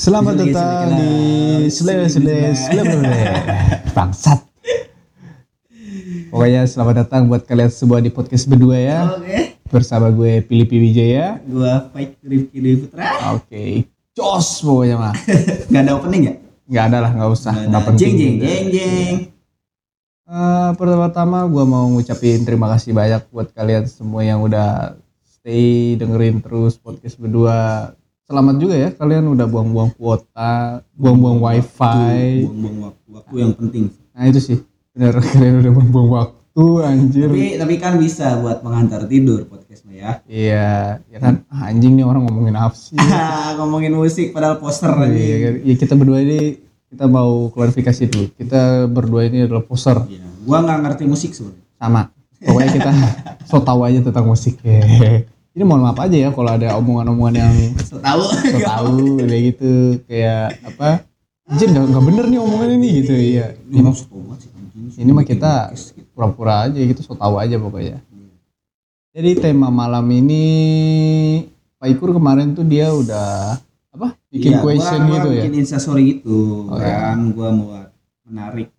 Selamat datang di sule. Sule Sule Bangsat Pokoknya selamat datang buat kalian semua di podcast berdua ya Oke. Bersama gue Pilipi Wijaya Gua Fight Rifki Dewi Putra. Oke Jos pokoknya mah Gak ada opening ya? Nggak ada lah nggak usah nggak ada. penting Jeng jeng jeng jeng. Eh, Pertama-tama gue mau ngucapin terima kasih banyak buat kalian semua yang udah stay dengerin terus podcast berdua Selamat juga ya kalian udah buang-buang kuota, buang-buang wifi Buang-buang waktu. Waktu yang penting. Nah itu sih bener kalian udah buang-buang waktu anjir Tapi tapi kan bisa buat pengantar tidur podcastnya ya. Iya, ya kan Ah, anjing nih orang ngomongin apa sih? Ngomongin musik padahal poster Iya, aja. kan? ya kita berdua ini kita mau klarifikasi dulu. Kita berdua ini adalah poser Iya. Gua nggak ngerti musik sebenarnya. sama. Pokoknya kita so tahu aja tentang musik. Ini mohon maaf aja ya kalau ada omongan-omongan yang tahu. tahu kayak gitu kayak apa? Nggak nggak bener nih omongan ini gitu iya. Ini, anjing. ini mah kita pura-pura aja gitu so tahu aja pokoknya. Jadi tema malam ini Pak Ikur kemarin tuh dia udah apa? Bikin Iya, question gua, gitu gua ya. Bikin instastory gitu Oh, iya. kan gua mau menarik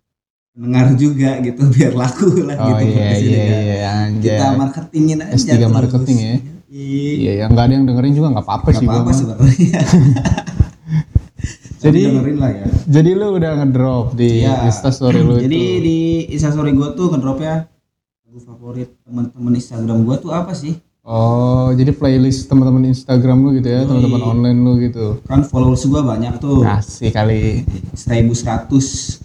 pendengar juga gitu biar laku lah Oh gitu iya iya kan. iya anjay. Kita marketingin aja. S3 terus. marketing ya. Iya. Iya, yang nggak ada yang dengerin juga nggak apa-apa sih apa-apa sebenarnya. Jadi- dengerin lah ya. Jadi lu udah ngedrop di Iya. Insta story lu Jadi itu. di instastory gua tuh ngedropnya lagu favorit teman-teman Instagram gua tuh apa sih? Oh, jadi playlist teman-teman Instagram lu gitu ya, teman-teman online lu gitu. Kan followers gua banyak tuh. Kasih kali. 1100.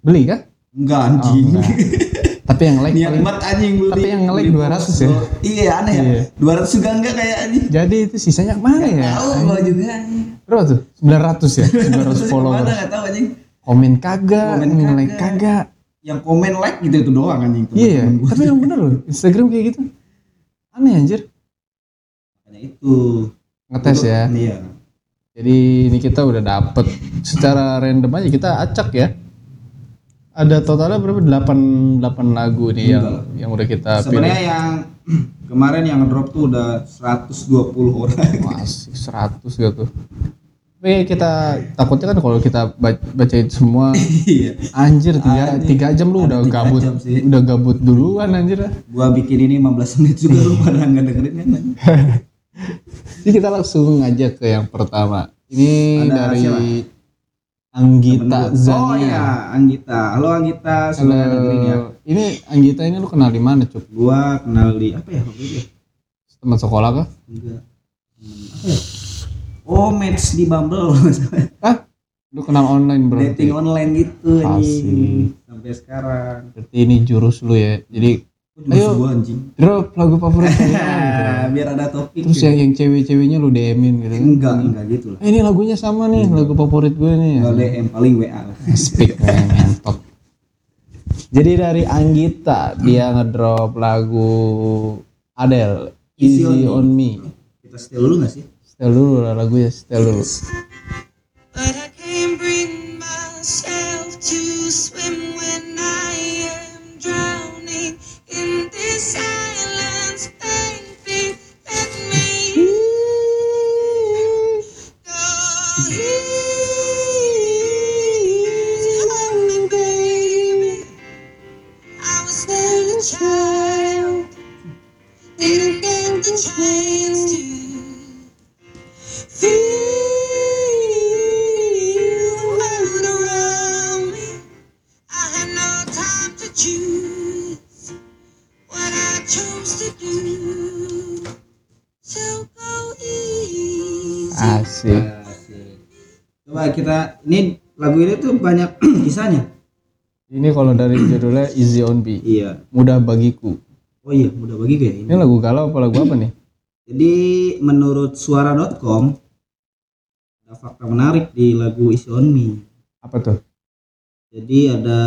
Beli kah? Enggak anjing. Oh, enggak. Tapi yang like Niat banget anjing beli. Tapi yang beli 200 ya? Iya aneh ya. Iya. 200 juga enggak kayak anjing. Jadi itu sisanya ke mana ya? Tahu juga anjing. Berapa tuh? 900 ya? 900 follower. Mana enggak tahu anjing. Komen kagak, Komen kagak. kagak. Yang komen like gitu itu doang anjing Iya, ya? tapi yang bener loh, Instagram kayak gitu. Aneh anjir. Makanya itu. Ngetes ya. Iya. Jadi ini kita udah dapet secara random aja kita acak ya. Ada totalnya berapa? 8 8 lagu nih yang Enggak. yang udah kita Sebenarnya pilih. yang kemarin yang drop tuh udah 120 orang. Masih 100 gitu. Tapi kita takutnya kan kalau kita ba- bacain semua Iya. anjir tiga, Anjir. tiga jam lu udah gabut udah gabut duluan anjir Gua bikin ini 15 menit juga lu pada nggak dengerin kan? jadi kita langsung aja ke yang pertama ini Ada dari siapa? Anggita. Zania Oh iya, Anggita. Halo Anggita, semoga dengerin ya. ini Anggita ini lu kenal di mana cuk Gua kenal di apa ya itu? ya? teman sekolah kah Enggak. Apa ya? Oh, match di Bumble. ah lu kenal online berarti Dating online gitu Asik. Sampai sekarang. berarti ini jurus lu ya jadi Ayo. gua anjing. drop lagu favorit gitu. Biar ada topik. terus yang yang cewek-ceweknya lu DM-in gitu enggak, enggak gitu lah. Eh, ini lagunya sama nih lagu favorit gue nih Enggak DM paling WA speak man, ngentot jadi dari Anggita dia ngedrop lagu Adele Easy, Easy on, on Me Kita setel dulu gak sih? setel dulu lah lagu ya setel dulu But kita ini lagu ini tuh banyak kisahnya. ini kalau dari judulnya Easy on Me Iya. mudah bagiku Oh iya, mudah bagi kayak ini. ini lagu galau apa lagu apa nih Jadi menurut suara.com ada fakta menarik di lagu Easy on Me. apa tuh Jadi ada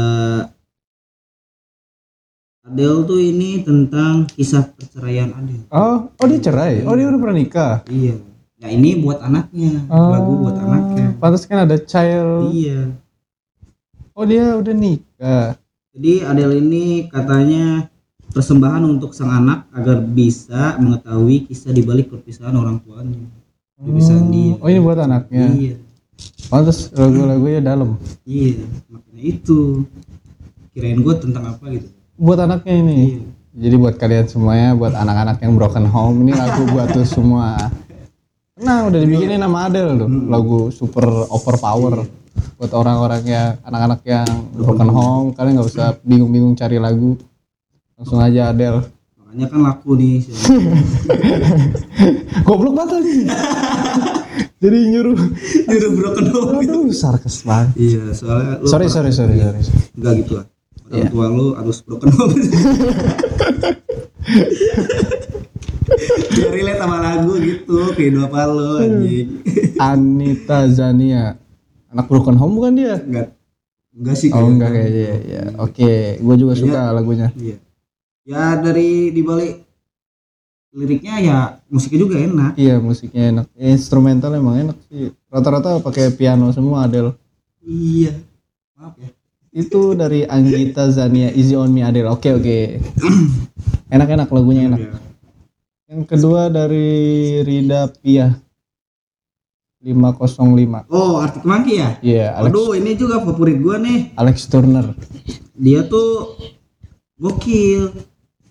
Adele tuh ini tentang kisah perceraian Adele. oh oh dia cerai oh dia udah pernah nikah Iya. Nah ini buat anaknya, lagu buat anaknya. pantas kan ada child Iya. oh dia udah nikah Jadi Adele ini katanya persembahan untuk sang anak agar bisa mengetahui kisah di balik perpisahan orang tuanya. Perpisahan dia. oh ini buat anaknya Iya. Pantes lagu-lagunya dalam. iya makanya itu kirain gue tentang apa gitu Buat anaknya ini. Jadi buat kalian semuanya, buat anak-anak yang broken home, ini lagu buat tuh semua. Nah, udah dibikinin nama Adele tuh, lagu super overpower. Buat orang-orang yang anak-anak yang broken home, kalian nggak usah bingung-bingung cari lagu. Langsung aja Adele. makanya kan laku nih Goblok banget lagi. Jadi nyuruh. Udah broken home Aduh, sarkas banget. iya soalnya lu Sorry, sorry, sorry, sorry. enggak gitu lah orang Iya. tua lu harus broken home biar relate sama lagu gitu kehidupan lu anjing Anita Zania. Anak broken home bukan dia? enggak enggak sih Oh enggak kayaknya ya. Oke, gue juga suka lagunya. iya ya dari dibalik liriknya ya musiknya juga enak Iya musiknya enak, instrumental emang enak sih. Rata-rata pakai piano semua Adele. iya maaf ya Itu dari Anggita Zania Easy on Me Adele. Oke oke. Enak-enak lagunya enak. Iya. Yang kedua dari Rida Pia. 505. oh Arctic Monkey ya? Iya, Alex. Aduh ini juga favorit gua nih. Alex Turner. dia tuh gokil.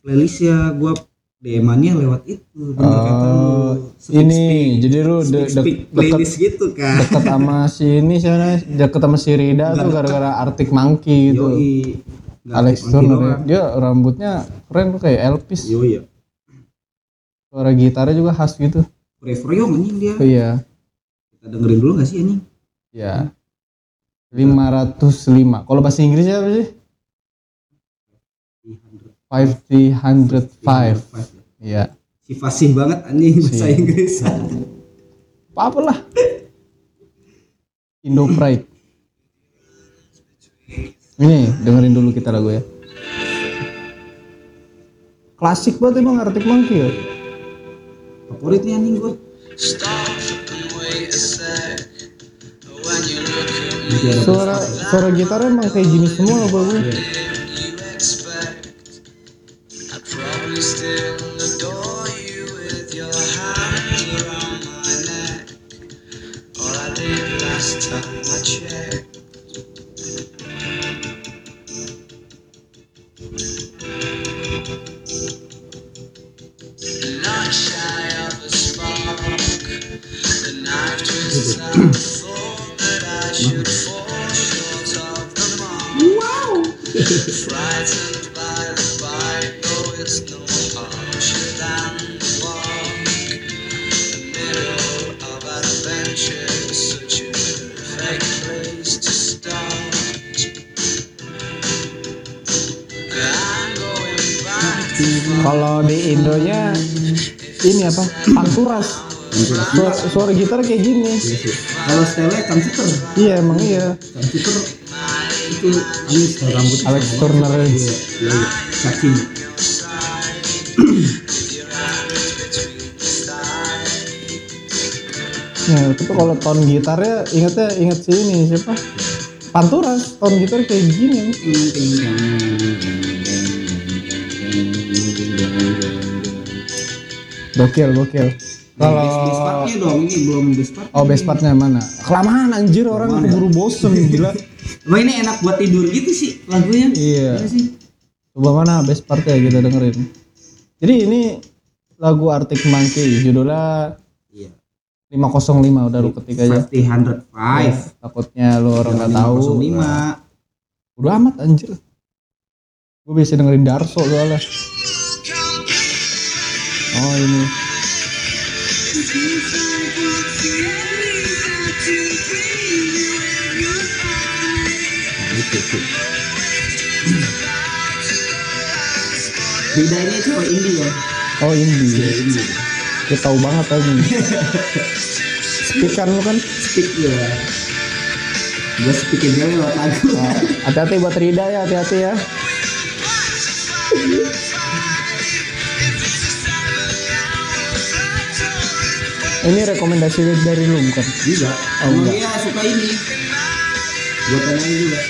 Playlistnya gua DM-annya lewat itu Oh, Speak, ini speak, jadi lu de- de- deket playlist gitu kan. deket sama si ini siapa deket sama si Rida tuh gara-gara Arctic Monkey gitu. Yoi. Alex Turner ya. dia rambutnya keren tuh kayak Elvis. Yoi ya Suara gitarnya juga khas gitu. Young anjing dia Oh, iya. kita dengerin dulu gak sih anjing Ya. 505. Kalau bahasa Inggrisnya apa sih? 505. Iya. si fasih banget anjing bahasa Si- Inggris Apa lah. Indo Pride. Ini dengerin dulu kita lagu ya. Klasik banget emang Arctic Monkey ya. Favorit nih anjing ada Suara suara gitarnya emang kayak gini semua Kalau di Indonya ini apa? Panturas. Suara, suara gitar kayak gini. kalau style computer Iya emang iya. computer itu style rambut Alex Turner. iya iya cacing Ya, itu kalau tone gitarnya ingetnya inget sih ini siapa? Panturas, tone gitar kayak gini. Gokil, gokil. Kalau partnya dong ini belum best part oh best partnya mana? Kelamaan anjir orang keburu bosen gila. Wah ini enak buat tidur gitu sih lagunya iya. Iya sih Coba mana best partnya kita dengerin. Jadi ini lagu Arctic Monkey judulnya iya 505 udah lu ketik aja. 505 Takutnya lu orang nggak tahu. 505 Udah amat anjir. Gue bisa dengerin Darso soalnya. Oh ini. Beda ini cewek indie ya Oh ini. Cewek indie tahu banget aja. Speakan lu kan. Speak ya Gue speakin cewek lewat lagu Hati-hati buat Rida ya, hati-hati ya. Ini rekomendasi dari lu bukan? Juga Oh, enggak. dia suka ini Gue tanyain juga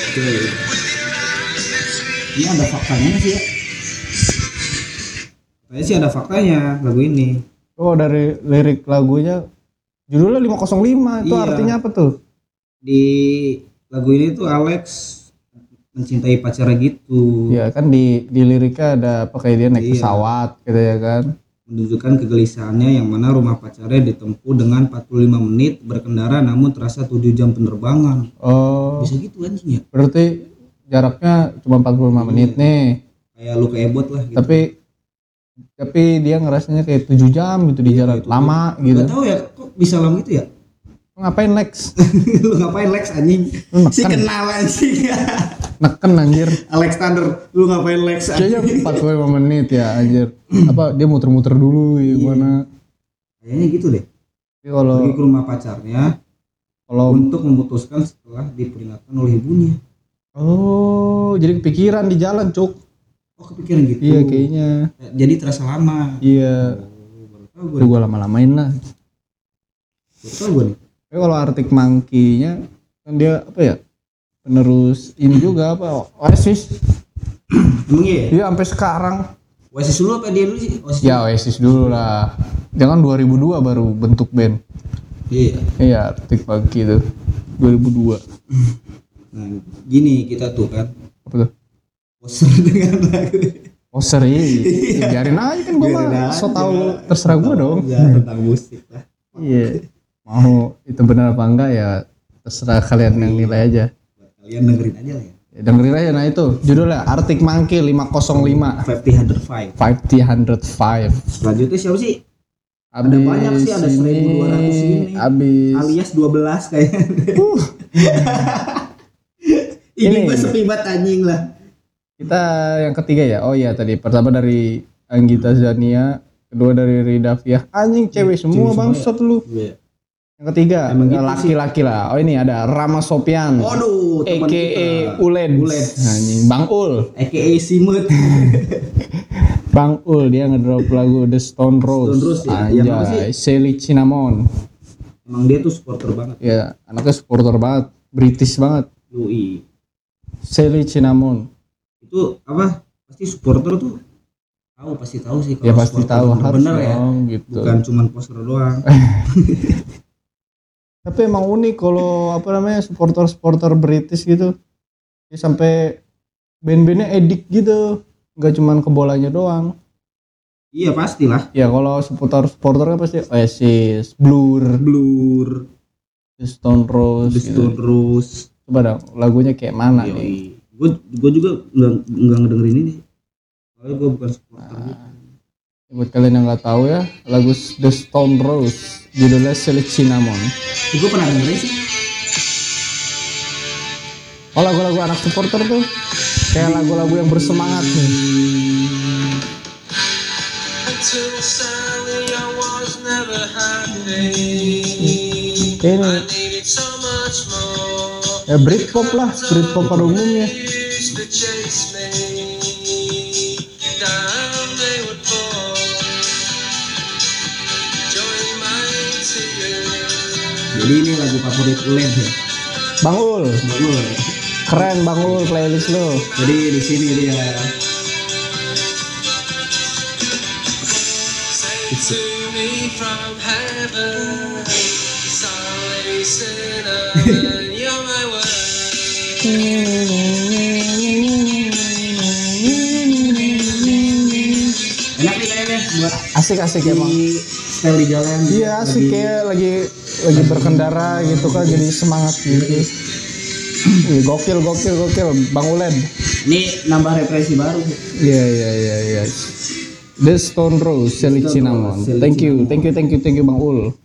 Oke Ini ada faktanya sih ya Kayaknya sih ada faktanya lagu ini Oh dari lirik lagunya judulnya 505 itu Iya. artinya apa tuh? di lagu ini tuh Alex mencintai pacarnya gitu Ya kan di di liriknya ada apa kayak dia naik Iya. pesawat gitu ya kan. menunjukkan kegelisahannya yang mana rumah pacarnya ditempuh dengan 45 menit berkendara namun terasa 7 jam penerbangan Oh bisa gitu anjing ya berarti jaraknya cuma 45 menit nih. kayak lu ebot lah gitu Tapi tapi dia ngerasanya kayak 7 jam gitu di jalan gitu. lama gitu. Gak tahu ya kok bisa lama gitu ya Ngapain Lex? lu ngapain Lex anjing si kenal anjing neken anjir. Alexander lu ngapain Lex anjing Kayaknya 45 menit ya anjir. Apa dia muter-muter dulu ya Iya. gimana? kayaknya gitu deh Tapi kalau pergi ke rumah pacarnya kalau untuk memutuskan setelah diperingatkan oleh ibunya oh jadi kepikiran di jalan cuk. oh kepikiran gitu Iya kayaknya. jadi terasa lama Iya. oh, baru tahu gue lama-lamain lah. baru tahu gue nih Tapi kalau Arctic Monkey-nya kan dia apa ya? Penerus ini juga apa? Oasis. emang iya ya? Dia sampai sekarang. Oasis dulu apa dia dulu sih Oasis Ya Oasis dulu lah. Jangan 2002 baru bentuk band. iya Iya Arctic Monkey itu 2002. nah gini kita tuh kan Apa tuh? poser dengan lagu Oh seri. Biarin aja kan gua Biarin mah so tau terserah gua dong. tentang musik lah Iya. Mau itu benar apa enggak ya terserah kalian yang nilai aja. buat kalian dengerin aja lah ya Ya, dengerin aja nah itu judulnya Arctic Monkey 505 50 105 5005 selanjutnya siapa sih Abis banyak sih, ada 1200 ini. Abis alias 12 kayaknya ini Ini. gue sepi banget anjing lah kita yang ketiga ya. Oh iya tadi pertama dari Anggita Zania, kedua dari Rida Fiah. Anjing cewek semua cewek semua bangsat lu. Yang ketiga gitu laki-laki lah. Oh ini ada Rama Sopian. Waduh, teman AKA kita. Ulen. Ulen. Anjing Bang Ul. AKA Simut. Bang Ul dia ngedrop lagu The Stone Rose. Stone Rose ya? Yang apa Anjay, Sally Cinnamon. Emang dia tuh supporter banget. Ya, anaknya supporter banget, British banget. Yoi. Sally Cinnamon. Itu apa? Pasti supporter tuh tahu pasti tahu sih Ya kalau pasti supporter tahu harus bener ya. dong gitu. Bukan cuman poster doang. Tapi emang unik kalau apa namanya supporter-supporter British gitu. Dia sampai band-bandnya edik gitu. Nggak cuman ke bolanya doang. iya pastilah. Ya kalau supporter-supporter kan pasti Oasis, Blur, Blur, The Stone Rose The gitu. Stone Rose. Coba dong lagunya kayak mana nih? Gue gue juga nggak nggak ngedengerin ini. Soalnya gue bukan supporter. Ah. gitu. Buat kalian yang nggak tahu ya, lagu The Stone Rose judulnya Sally Cinnamon. Gue pernah dengerin sih. Oh lagu-lagu anak supporter tuh kayak lagu-lagu yang bersemangat nih. Ini ya Britpop lah, Britpop pada umumnya. Jadi ini lagu favorit Ulen ya. Bang Ul, Betul. keren Bang Ul playlist lo. Jadi di sini dia Say to me from heaven, sorry sinner, you're my word. enak nih kayaknya buat Asik-asik emang. di style di jalan. Iya asik kayak lagi lagi berkendara gitu kan jadi semangat gitu. Wih, gokil gokil gokil Bang Ulen. Ini nambah referensi baru. Iya iya iya iya. The Stone Rose, Stone Cinnamon. Thank you, thank you, thank you, thank you Bang Ul.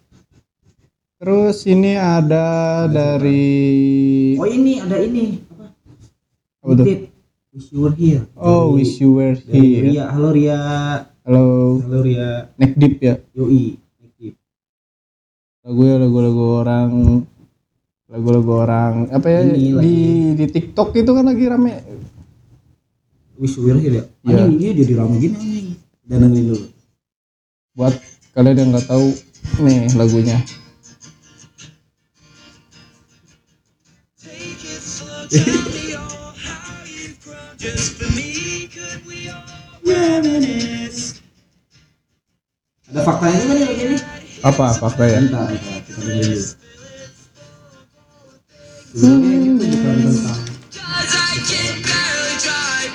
Terus ini ada dari Oh ini ada ini apa? apa tuh? Wish you were here. Oh, Dari- wish you were here. Ria. Halo Ria. Halo, Halo Ria. neck deep ya. Yoi. Lagu ya lagu-lagu orang lagu-lagu orang apa ya Ini di lagi. di TikTok itu kan lagi rame. Were here ya. Iya. Anjing dia jadi ramai gini anjing. Dan dengerin dulu. Buat kalian yang nggak tahu nih lagunya. Ada faktanya juga nih begini. Apa fakta ya? Bentar, bentar, kita dengerin dulu. Sebenarnya ini tuh bukan tentang Cause I can barely drive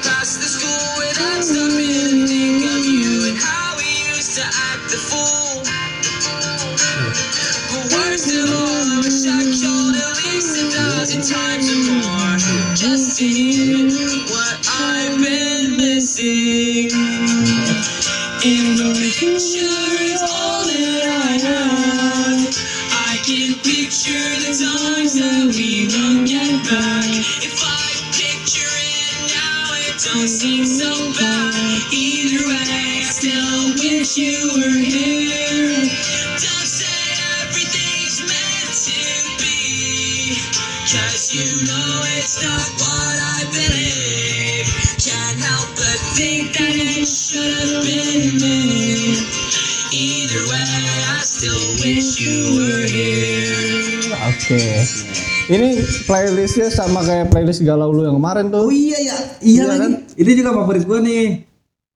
Ini playlistnya sama kayak playlist galau lu yang kemarin Oh tuh. iya ya, iya Iya lagi. kan? Ini juga favorit gua nih.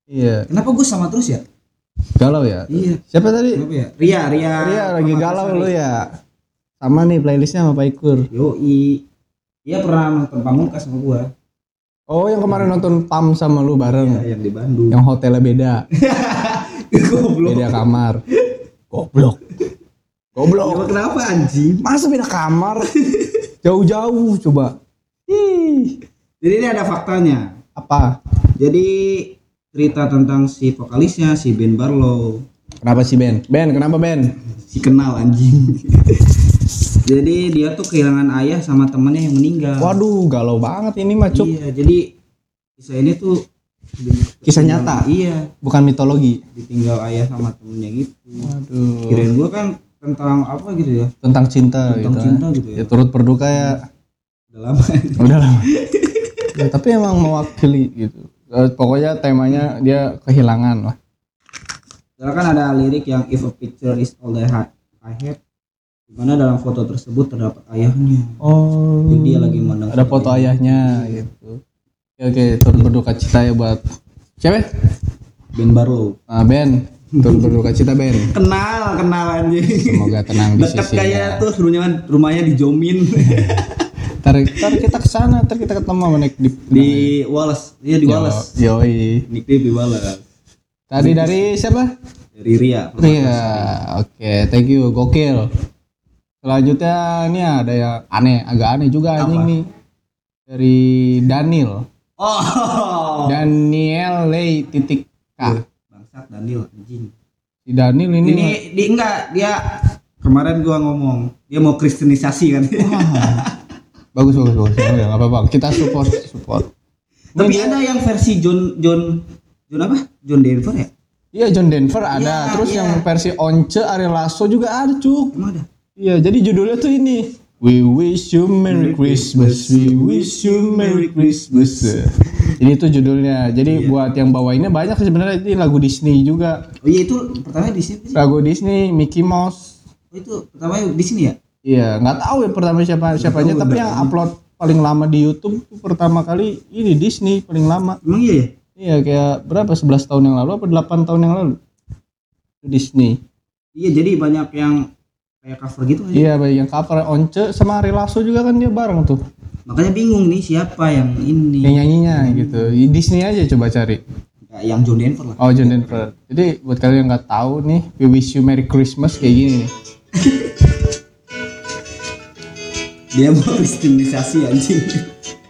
Iya, Kenapa gua sama terus ya? galau ya. Iya. Siapa tadi? Kenapa ya? Ria, Ria. Ria lagi Permatasari. galau lu ya. Sama nih playlistnya sama Pak Ikur. Yoi. Dia pernah nonton pamungkas sama gua. Oh, yang kemarin nonton PAM sama lu bareng. Ya, yang di Bandung. Yang hotelnya beda, Goblok. beda kamar. Goblok. Goblok. Emang kenapa anjing? Masa beda kamar? Jauh-jauh coba. Ih. Jadi ini ada faktanya. Apa? Jadi cerita tentang si vokalisnya si Ben Barlow Kenapa sih Ben? Ben, kenapa Ben? si kenal anjing. jadi dia tuh kehilangan ayah sama temannya yang meninggal. Waduh, galau banget ini mah Cuk. Iya, jadi kisah ini tuh Kisah nyata? Iya, Bukan mitologi. ditinggal ayah sama temennya gitu. Waduh. Kirain gua kan tentang apa gitu ya? Tentang cinta Tentang gitu. cinta gitu ya. Ya turut berduka ya. Udah lama. Udah lama. ya, tapi emang mewakili gitu. Eh, pokoknya temanya dia kehilangan lah. Soalnya kan ada lirik yang if a picture is all that I I have di mana dalam foto tersebut terdapat ayahnya. Oh. Jadi dia lagi mandang Ada foto ayahnya gitu. Oke, oke, turut berduka cita ya buat siapa? Ben Barlow. Ah, Ben. Turut berduka cita Ben. Kenal, kenal anjing. Semoga tenang di sisi. kayak tuh rumahnya rumahnya di Jomin Ntar, ntar kita ke sana, ntar kita ketemu sama Nick di di Wallace. Iya di Wallace. Yo, yoi. Nick di Wallace. Tadi dari siapa? Dari Ria. Iya, oke, thank you, gokil. Selanjutnya ini ada yang aneh, agak aneh juga anjing nih. Dari Daniel. Oh. Daniel Lay titik K. Bangsat Daniel anjing. Si Daniel ini, Ini di enggak dia kemarin gua ngomong dia mau kristenisasi kan. bagus bagus bagus. Oh, ya, nggak apa-apa. Kita support support. Tapi ada yang versi John John John apa? John Denver ya? Iya John Denver ada, Iya, terus iya. yang versi Once Ariel Lasso juga ada cuk. Emang ada? Iya, jadi judulnya tuh ini. We wish you Merry Christmas, we wish you Merry Christmas. Ini tuh judulnya. Jadi buat yang bawainnya banyak sih sebenarnya ini lagu Disney juga. Oh iya itu pertama di sini. sih. Lagu Disney, Mickey Mouse. Oh itu pertama di sini ya? Iya, nggak tahu ya pertama siapa siapanya, tahu, tapi yang upload paling lama di YouTube tuh pertama kali ini Disney paling lama. Emang iya ya? Iya, kayak berapa 11 tahun yang lalu apa 8 tahun yang lalu? Itu Disney. Iya jadi banyak yang kayak cover gitu aja. Iya, baik yang cover Once sama Ariel Lasso juga kan dia bareng tuh. Makanya bingung nih siapa yang ini. Yang nyanyinya gitu. Di Disney aja coba cari. Yang John Denver lah. Oh, John Denver. Jadi buat kalian yang nggak tahu nih, we wish you Merry Christmas kayak gini nih. Dia mau kristenisasi anjing.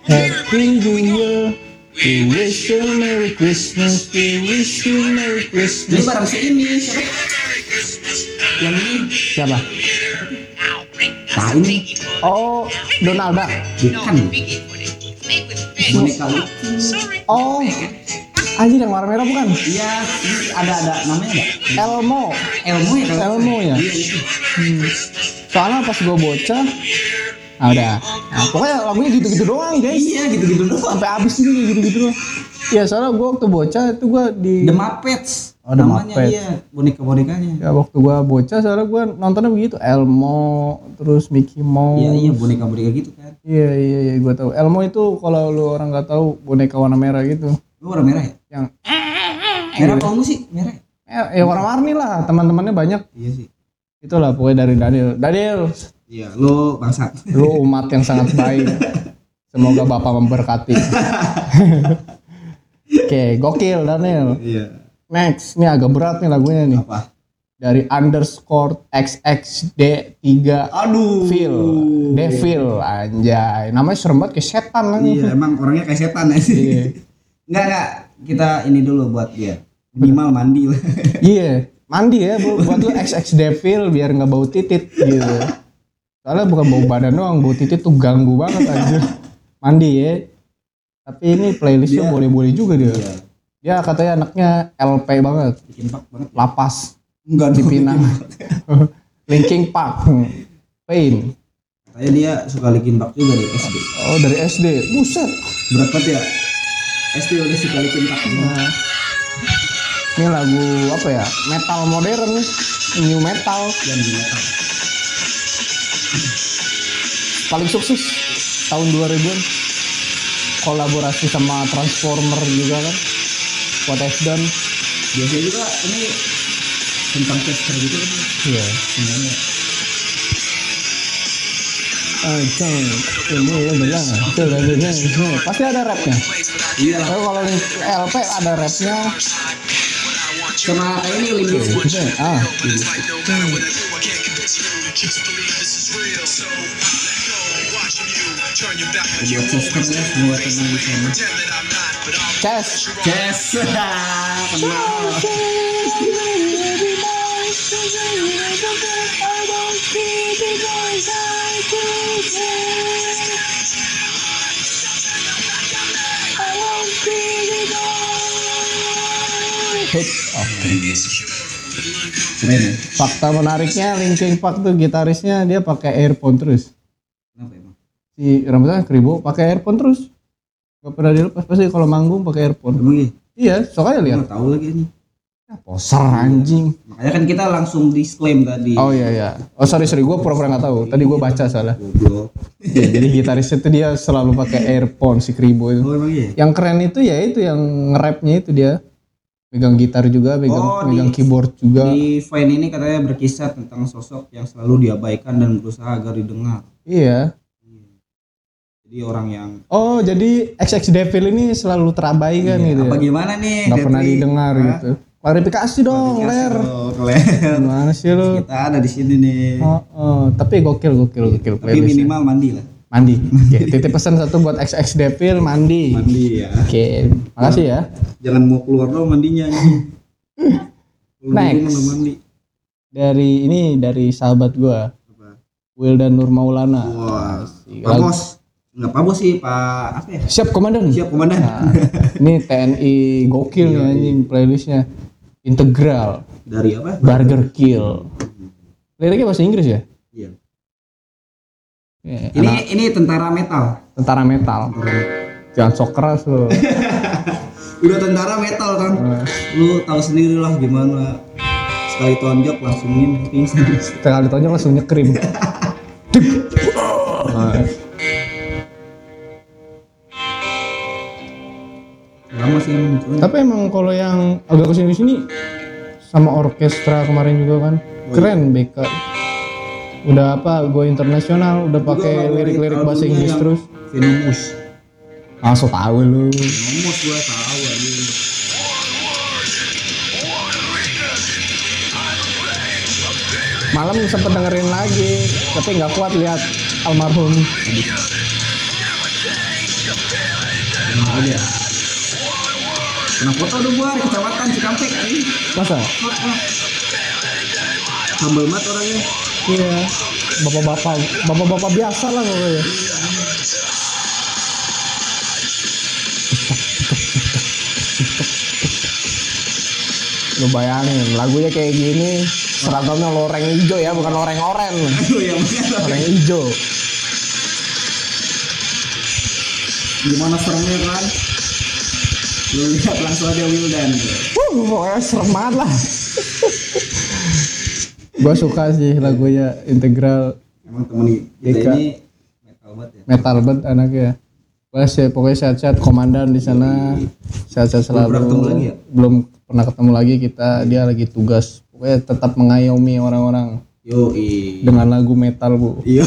Happy New Year. We wish you Merry Christmas. We wish you Merry Christmas. barang si ini siapa? Yang ini. Siapa? Nah ini Oh, Donald Duck. bukan boneka. Oh, anjir yang warna merah bukan? Iya, ini ada ada namanya ada. Elmo. Elmo ya Elmo ya? Iya itu. Soalnya pas gue bocah, ah udah. Nah, pokoknya lagunya gitu-gitu doang guys. Iya gitu-gitu doang. Sampai habis juga gitu-gitu doang. Iya, soalnya gue waktu bocah itu gue di The Muppets. Oh, The namanya Muppets. iya boneka-bonekanya. ya waktu gua bocah soalnya gua nontonnya begitu Elmo terus Mickey Mouse Iya iya boneka-boneka gitu kan. iya iya iya gua tahu Elmo itu kalau lu orang nggak tahu boneka warna merah gitu Lu warna merah ya? yang Merah apa ungu sih? Merah. ya? eh, ya warna-warni lah teman-temannya banyak iya sih itulah pokoknya dari Daniel Daniel iya lo bangsat lu umat yang sangat baik semoga bapak memberkati oke gokil Daniel iya next ini agak berat nih lagunya nih. Apa? Dari underscore xxd3 aduh. Devil Devil anjay. Namanya serem banget kayak setan lah iya emang orangnya kayak setan ya. Sih Iya. enggak enggak kita ini dulu buat dia. Minimal mandi lah. Iya, mandi ya bu- buat lu XX Devil biar nggak bau titit gitu. Soalnya bukan bau badan doang, bau titit tuh ganggu banget aja. Mandi ya. Tapi ini playlistnya Dia- boleh-boleh juga dia. iya Dia katanya anaknya LP banget, bikin pak banget. Lapas, enggak dipinang. Linking Park, Pain. katanya dia suka likin pak juga dari SD Oh dari SD, buset. banget ya? SD udah suka likin pak. Nah, ini lagu apa ya? Metal modern, new metal. dan metal. Paling sukses tahun 2000-an kolaborasi sama Transformer juga kan I've Done biasanya juga ini tentang tester gitu kan. Iya. Sebenarnya Ancang, ini lo bilang itu lagunya ini. pasti ada rapnya. Iya. Tapi kalau LP ada rapnya. Sama kayak ini limit gitu ah. Buat sistemnya semua tenang di sana Kenal. hit oh. Keren fakta menariknya Linkin Park tuh gitarisnya dia pakai earphone terus Kenapa emang? si rambutnya keribu pakai earphone terus Gak pernah dilepas pasti kalau manggung pakai earphone Emang iya? iya soalnya lihat Nggak tahu lagi ini. Ya, poser anjing Makanya kan kita langsung disclaim tadi. Oh iya iya. Oh sorry sorry gue pura-pura nggak tahu. Tadi gue baca salah. Ya, jadi gitaris itu dia selalu pakai earphone si Kribo itu. Oh emang iya? Yang keren itu ya itu yang nge-rapnya itu dia. Megang gitar juga, megang Oh, megang di- keyboard juga. Di Vine ini katanya berkisah tentang sosok yang selalu diabaikan dan berusaha agar didengar. Iya. Jadi orang yang Oh jadi XX Devil ini selalu terabaikan Iya, gitu. apa Ya. gimana nih? Nggak pernah didengar Hah? gitu. Klarifikasi dong, ler. ler. Gimana sih lu? Kita ada di sini nih. Oh, oh, tapi gokil gokil gokil Tapi minimal mandi lah. Mandi. Oke, titip pesan satu buat XX Devil mandi. Mandi ya. Oke, makasih ya. Jangan mau keluar dong mandinya Next. mandi. Dari ini dari sahabat gua, Apa? Wildan Nur Maulana. Wah, Asik. Pak Bos. Enggak Pak Bos sih, Pak apa ya? Siap komandan. Siap komandan. Nah, ini TNI gokil nih anjing playlistnya. Integral, Dari apa? Burger Kill. Liriknya bahasa Inggris ya? Iya. Ya, Ini anak ini tentara metal. tentara metal. Jangan sok keras lo. Udah tentara metal kan. Lu tahu sendiri lah gimana. Sekali tonjok langsung ini pingsan. Sekali tonjok langsung nyekrim. Nah, Lama sih emang cuman. Tapi emang kalau yang agak ke sini sini sama orkestra kemarin juga kan keren BK. Udah apa? Gue internasional, udah pakai lirik-lirik bahasa Inggris terus. Venomous. Langsung tahu lu. Venomous gua tahu aja. Malam sempet dengerin lagi, tapi nggak kuat lihat almarhum. Aja. Kena foto udah gua di kecamatan Cikampek ini. Masa? Humble banget orangnya. Iya. Bapak-bapak, bapak-bapak biasa lah pokoknya. Lu bayangin, lagunya kayak gini, seragamnya loreng hijau ya, bukan loreng oren. Aduh bener. Loreng hijau. Gimana seremnya kan? Lu lihat langsung aja Wildan. Uh, pokoknya serem banget lah. Gua suka sih lagunya integral Emang temen kita ini metal banget ya. metal banget anaknya. Pokoknya, sih- pokoknya sehat-sehat komandan di sana. Sehat-sehat Belum pernah selalu. ketemu lagi ya? Belum pernah ketemu lagi kita dia lagi tugas pokoknya tetap mengayomi orang-orang Yo dengan lagu metal bu Yo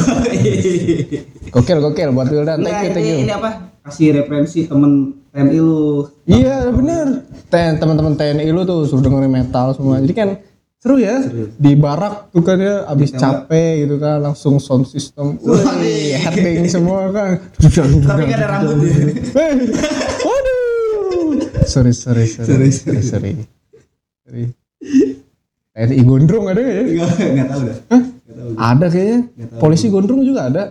gokil gokil buat Wildan thank you thank you Ini apa? Kasih referensi temen TNI lu. iya bener. Ten teman-teman TNI lu tuh suruh dengerin metal semua. Jadi kan seru ya di barak tuh kan ya abis capek gitu kan langsung sound system. Wih, headbang semua kan. Tapi gak ada rambut ya. Waduh. Sorry sorry sorry. Sorry sorry. Sorry TNI gondrong ada ya? Enggak tahu dah. Tahu. ada kayaknya. Polisi gondrong juga ada.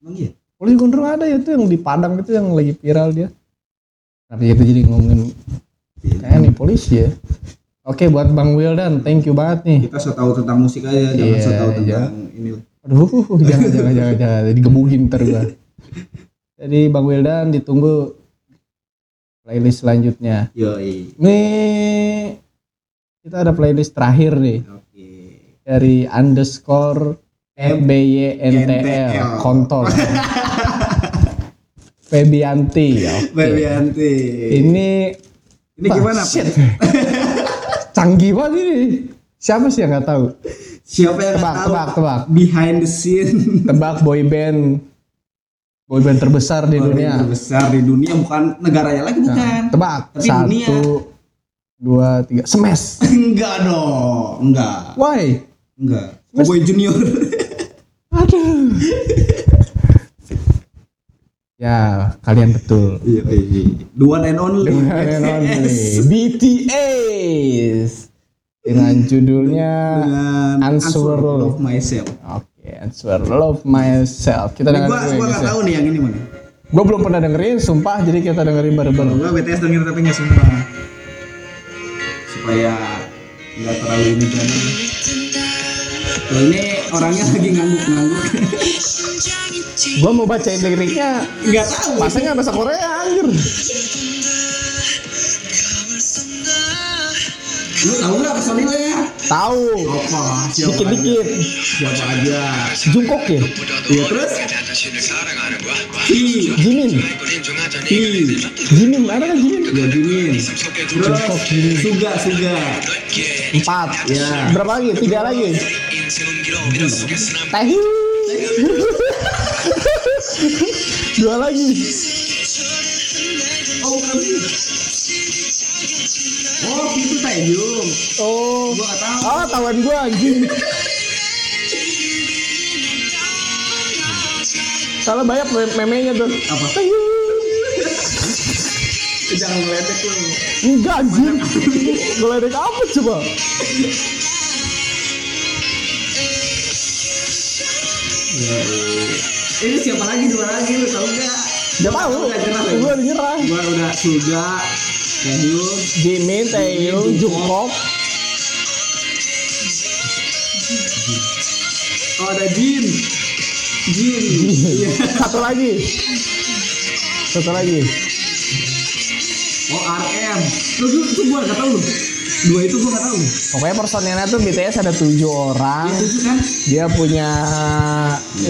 Emang iya? polisi gondrong ada ya tuh yang di Padang itu yang lagi viral dia tapi itu jadi ngomongin kayak nih polisi ya. Oke buat Bang Wildan thank you banget nih. Kita so tahu tentang musik aja, jangan Iya, so tahu tentang iya. ini. aduh jangan jangan jangan jangan. Jadi gebukin ntar gua. Jadi Bang Wildan ditunggu playlist selanjutnya. Yo nih kita ada playlist terakhir nih. Oke. dari underscore FBYNTL NTL. kontol Febianti oke Berlianti. ini Ini gimana? Shit. canggih banget ini siapa sih yang nggak tahu Siapa yang tebak tahu? tebak tebak Behind the scene. tebak boy band boy band terbesar di dunia Terbesar di dunia bukan negaranya lagi bukan. tebak Tapi satu dunia. dua tiga smash Enggak dong. Enggak. why Enggak. Cowboy Junior. aduh ya kalian betul Iya, iya. The one and only. Dengan and only BTS dengan judulnya Dengan Answer of myself. Oke, Answer Love Myself. Kita dengerin gua dulu gua ya. tahu nih yang ini mana. Gua belum pernah dengerin, sumpah. Jadi kita dengerin bareng-bareng. Gua BTS denger tapi nggak semua. Supaya nggak terlalu ini jangan. Tuh ini orangnya lagi ngangguk-ngangguk. Gua mau bacain liriknya, Nggak tahu. masa nggak bahasa Korea anjir. Lu tahu nggak personilnya? Tahu. Apa? Dikit-dikit. Siapa aja? Jungkook ya? Iya terus? Hi, Jimin. Hi, Jimin, ada kan Jimin? ya Jimin. Terus Suga, Suga. Empat. Ya. Berapa lagi? Tiga lagi. Taehyung. Dua lagi. Oh, bukan. Oh, itu Taehyung. Oh. Gua tahu. Ah, tawan gua anjing. Salah banyak mem- memenya tuh. Apa? Jangan ngeledek lu. Enggak anjing. Ngeledek apa coba? Ini siapa lagi dua lagi lu tahu nggak? Gak tahu. Ya? Gua udah nyerah. Gua udah Suga, Taehyung, Jimin, Taehyung, Jungkook. oh ada Jin. Jin. Satu lagi. Satu lagi. Oh RM. Lu itu gua nggak tahu lu. Dua itu gua nggak tahu. Pokoknya personilnya tuh BTS ada tujuh orang. Itu tuh kan. Dia punya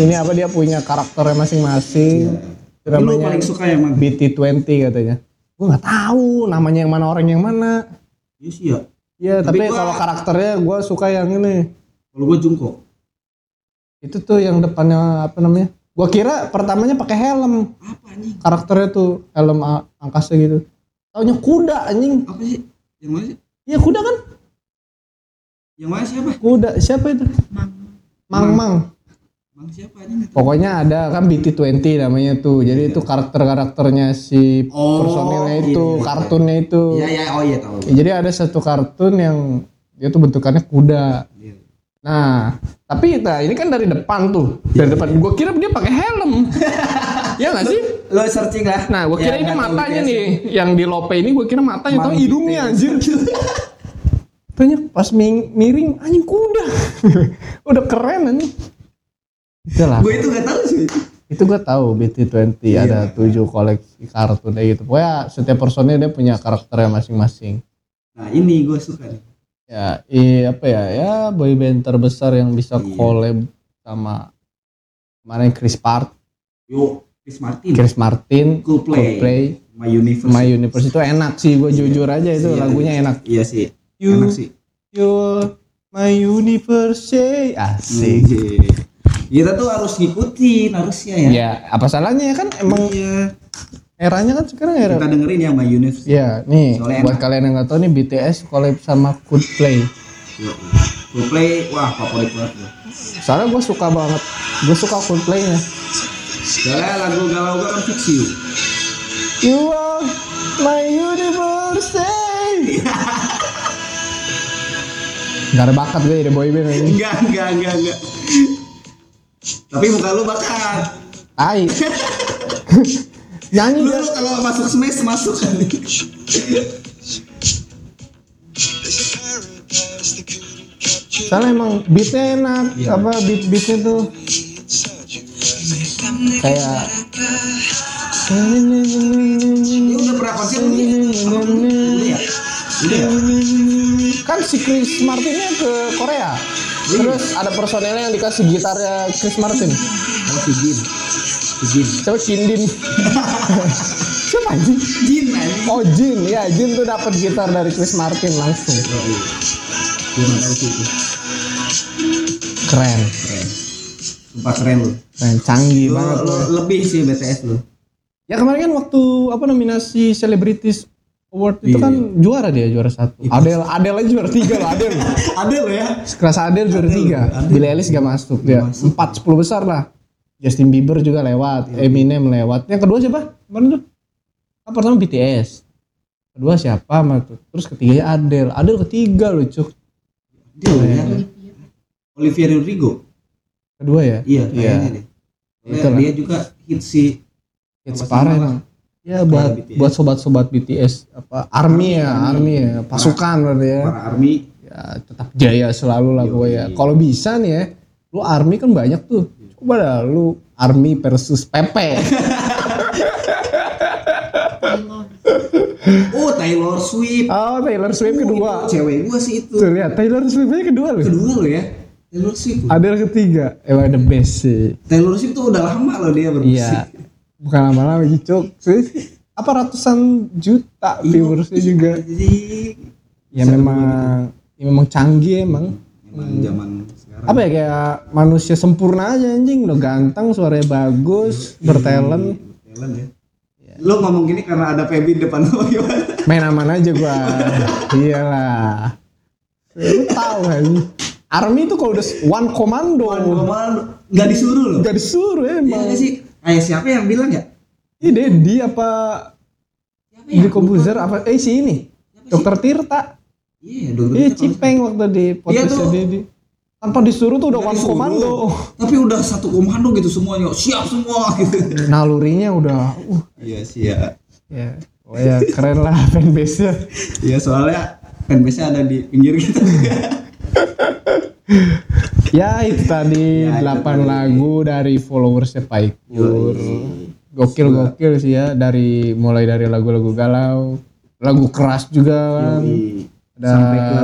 ini apa dia punya karakternya masing-masing. Itu Lu paling suka yang mana? BT20 katanya. Gue nggak tahu namanya yang mana orang yang mana. Iya sih ya. Ya Tapi tapi, kalau karakternya gue suka yang ini. Kalau gua Jungkook. Itu tuh yang depannya apa namanya? Gue kira pertamanya pakai helm. Apa anjing? Karakternya tuh helm angkasa gitu. Taunya kuda anjing. Apa sih? Yang mana sih? Iya kuda kan? Yang mana siapa? Kuda siapa itu? Mang. Mang Mang. Mang siapa tahu. Pokoknya ada kan BT20 namanya tuh. Jadi itu karakter-karakternya si Oh, personilnya iya, itu, iya. kartunnya itu. Iya iya oh iya tahu. Ya, jadi ada satu kartun yang dia tuh bentukannya kuda. Iya. Nah, tapi nah, ini kan dari depan tuh. Iya, Dari depan. Gue kira dia pakai helm. ya nggak sih? Lo searching lah. Nah, gue Ya, kira ini nggak tahu matanya nih. Yang di lope ini gue kira matanya. Tahu Mang hidungnya anjir. Banyak pas ming- miring anjing kuda. Udah keren anjing. Itulah. Gue itu nggak tahu sih. itu gue tahu BT20 Iya. ada tujuh koleksi kartun kayak gitu pokoknya setiap personil dia punya karakternya masing-masing Nah ini gue suka nih. ya i, apa ya ya boyband terbesar yang bisa Iya. collab sama kemarin Chris Part Yo, Chris Martin. Chris Martin Coldplay. Coldplay My Universe. My Universe itu enak sih gue jujur aja itu Iya, lagunya enak Iya sih. You- Enak sih. you my universe say asik Iya. Kita tuh harus ngikutin harusnya ya. ya apa salahnya kan emang Iya. eranya kan sekarang era Kita dengerin ya My Universe. ya nih Soalnya buat kalian yang nggak tahu nih BTS collab sama Coldplay Coldplay, wah favorit banget gue. soalnya gue suka banget gue suka Coldplaynya Soalnya lagu galau kan Fix You. are my universe say Gak ada bakat gue jadi boyband ini Enggak, enggak, enggak, enggak. Tapi muka lu bakat. Ai Nyanyi Lu, lu kalau masuk smash masuk kan. Soalnya emang beatnya enak Apa beat-beatnya tuh Kayak Ini udah konser belum ya? Udah ya? Kan si Chris Martinnya ke Korea Terus ada personelnya yang dikasih gitarnya Chris Martin Oh, si Jin. Si Jin. Siapa Kindin Siapa? Jin anjing. Oh Jin, ya Jin tuh dapat gitar dari Chris Martin langsung Oh, iya. Sih. Keren, Keren. Sumpah keren lu. keren, canggih Lu, banget lu lebih sih BTS lu. Ya kemarin kan waktu apa nominasi Celebrities Award itu Iya. kan juara dia juara satu. Adele Adele aja juara tiga loh Adele. Ada lo ya? Kelas Adele juara Adele, tiga. Adele. Billie Eilish gak masuk dia. masuk. Empat sepuluh besar lah. Justin Bieber juga lewat, Iya. Eminem lewat. Yang kedua siapa? Kemarin tuh? Kan pertama BTS. Kedua siapa? Tuh. Terus ketiganya Adele. Adele ketiga loh cuk. Dia lo ya? Olivia Rodrigo. Kedua ya? Iya, Iya. kayaknya deh. Itulah. dia juga hit si Hits parah emang. Ya buat BTS. buat sobat-sobat BTS apa army ya, Army. ya, pasukan berarti ya. para army. ya tetap jaya selalu lah gue ya. Kalau bisa nih ya, lu army kan banyak tuh. Coba dah lu army versus Pepe. Oh, Taylor Swift. oh Taylor Swift kedua. Itu cewek gua sih itu. Tuh lihat Taylor Swiftnya kedua loh. Kedua lo ya. Taylor Swift. Ada yang ketiga. Emang the best sih. Taylor Swift tuh udah lama loh dia bermusik. Iya. Bukan lama-lama cuk. Sih, Apa ratusan juta Iya, viewersnya juga. Jadi Ya memang ya memang canggih emang. emang zaman sekarang. Apa ya kayak manusia sempurna aja anjing. Udah ganteng, suaranya bagus, bertalent. Talent ya. Lo ngomong gini karena ada Feby di depan lo gimana? main aman aja gua iyalah lu tahu kan army itu kalau udah one komando Ngomong nggak disuruh lo. gak disuruh Iya emang nggak sih? Kayak siapa yang bilang ya? ini Dedi apa Siapa di komposer apa eh si ini dokter Tirta Iya, dokter. iya Cipeng waktu di podcastnya tuh. Dedi tanpa disuruh tuh udah one disuruh. komando Tapi udah satu komando gitu semuanya. Siap semua gitu. nalurinya udah uh Iya siap. ya oh ya keren lah fanbase nya Iya soalnya fanbase-nya ada di pinggir kita. ya itu tadi Ya, itu 8 tadi. lagu dari followersnya Paikur gokil gokil sih ya dari mulai dari lagu-lagu galau lagu keras juga kan. Ada- sampai ke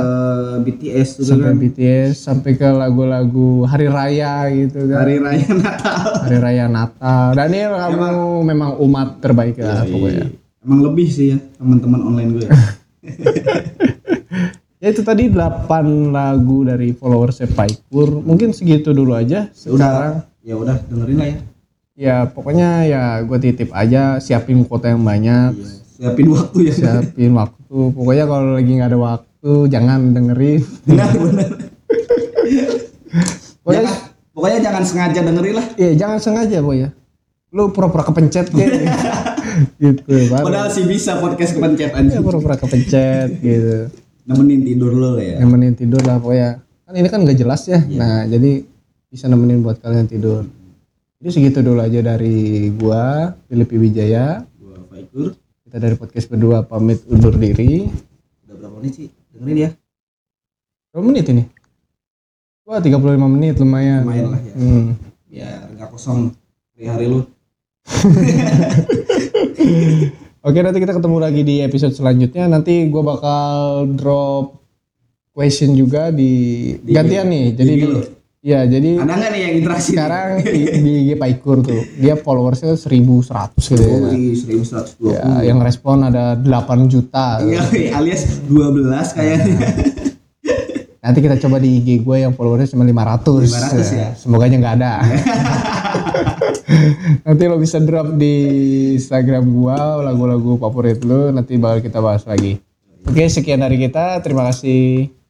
BTS juga sampai kan. BTS sampai ke lagu-lagu hari raya gitu kan Hari Raya Natal. hari raya Natal Daniel kamu memang umat terbaik Iya, lah pokoknya Emang lebih sih ya teman-teman online gue. ya. ya itu tadi 8 lagu dari followersnya Paikur. Mungkin segitu dulu aja. Sekarang. Ya udah dengerin lah ya. ya pokoknya ya gue titip aja siapin kuota yang banyak. Iya, siapin waktu ya. siapin waktu. Pokoknya kalau lagi nggak ada waktu jangan dengerin. Benar benar. pokoknya Jangan- pokoknya jangan sengaja dengerin lah. iya jangan sengaja boy ya lu pura-pura kepencet kayak gitu baru. Padahal sih bisa podcast kepencet ya aja. pura-pura kepencet gitu Nemenin tidur lo ya. nemenin tidur lah pokoknya kan ini kan nggak jelas ya nah jadi bisa nemenin buat kalian tidur jadi segitu dulu aja dari gua Filipi Wijaya Gua Faikur. kita dari podcast berdua pamit undur diri Udah berapa menit sih? Dengerin ya. berapa menit ini wah 35 menit lumayan Lumayan lah ya. Hmm. Biar nggak kosong hari-hari lu. Oke nanti kita ketemu lagi di episode selanjutnya. Nanti gue bakal drop question juga di, Di- gantian nih. Jadi di. Ya, jadi Ada nggak nih yang interaksi? sekarang di, di IG Paikur tuh, dia followersnya 1100 gitu ya. Oh, iya, 1120. Ya, yang respon ada 8 juta. Iya, alias 12 kayaknya. Nanti kita coba di IG gue yang followersnya cuma 500. 500 ya? Semoga aja nggak ada. nanti lo bisa drop di Instagram gua lagu-lagu favorit lo. Nanti bakal kita bahas lagi. Oke, sekian dari kita. Terima kasih.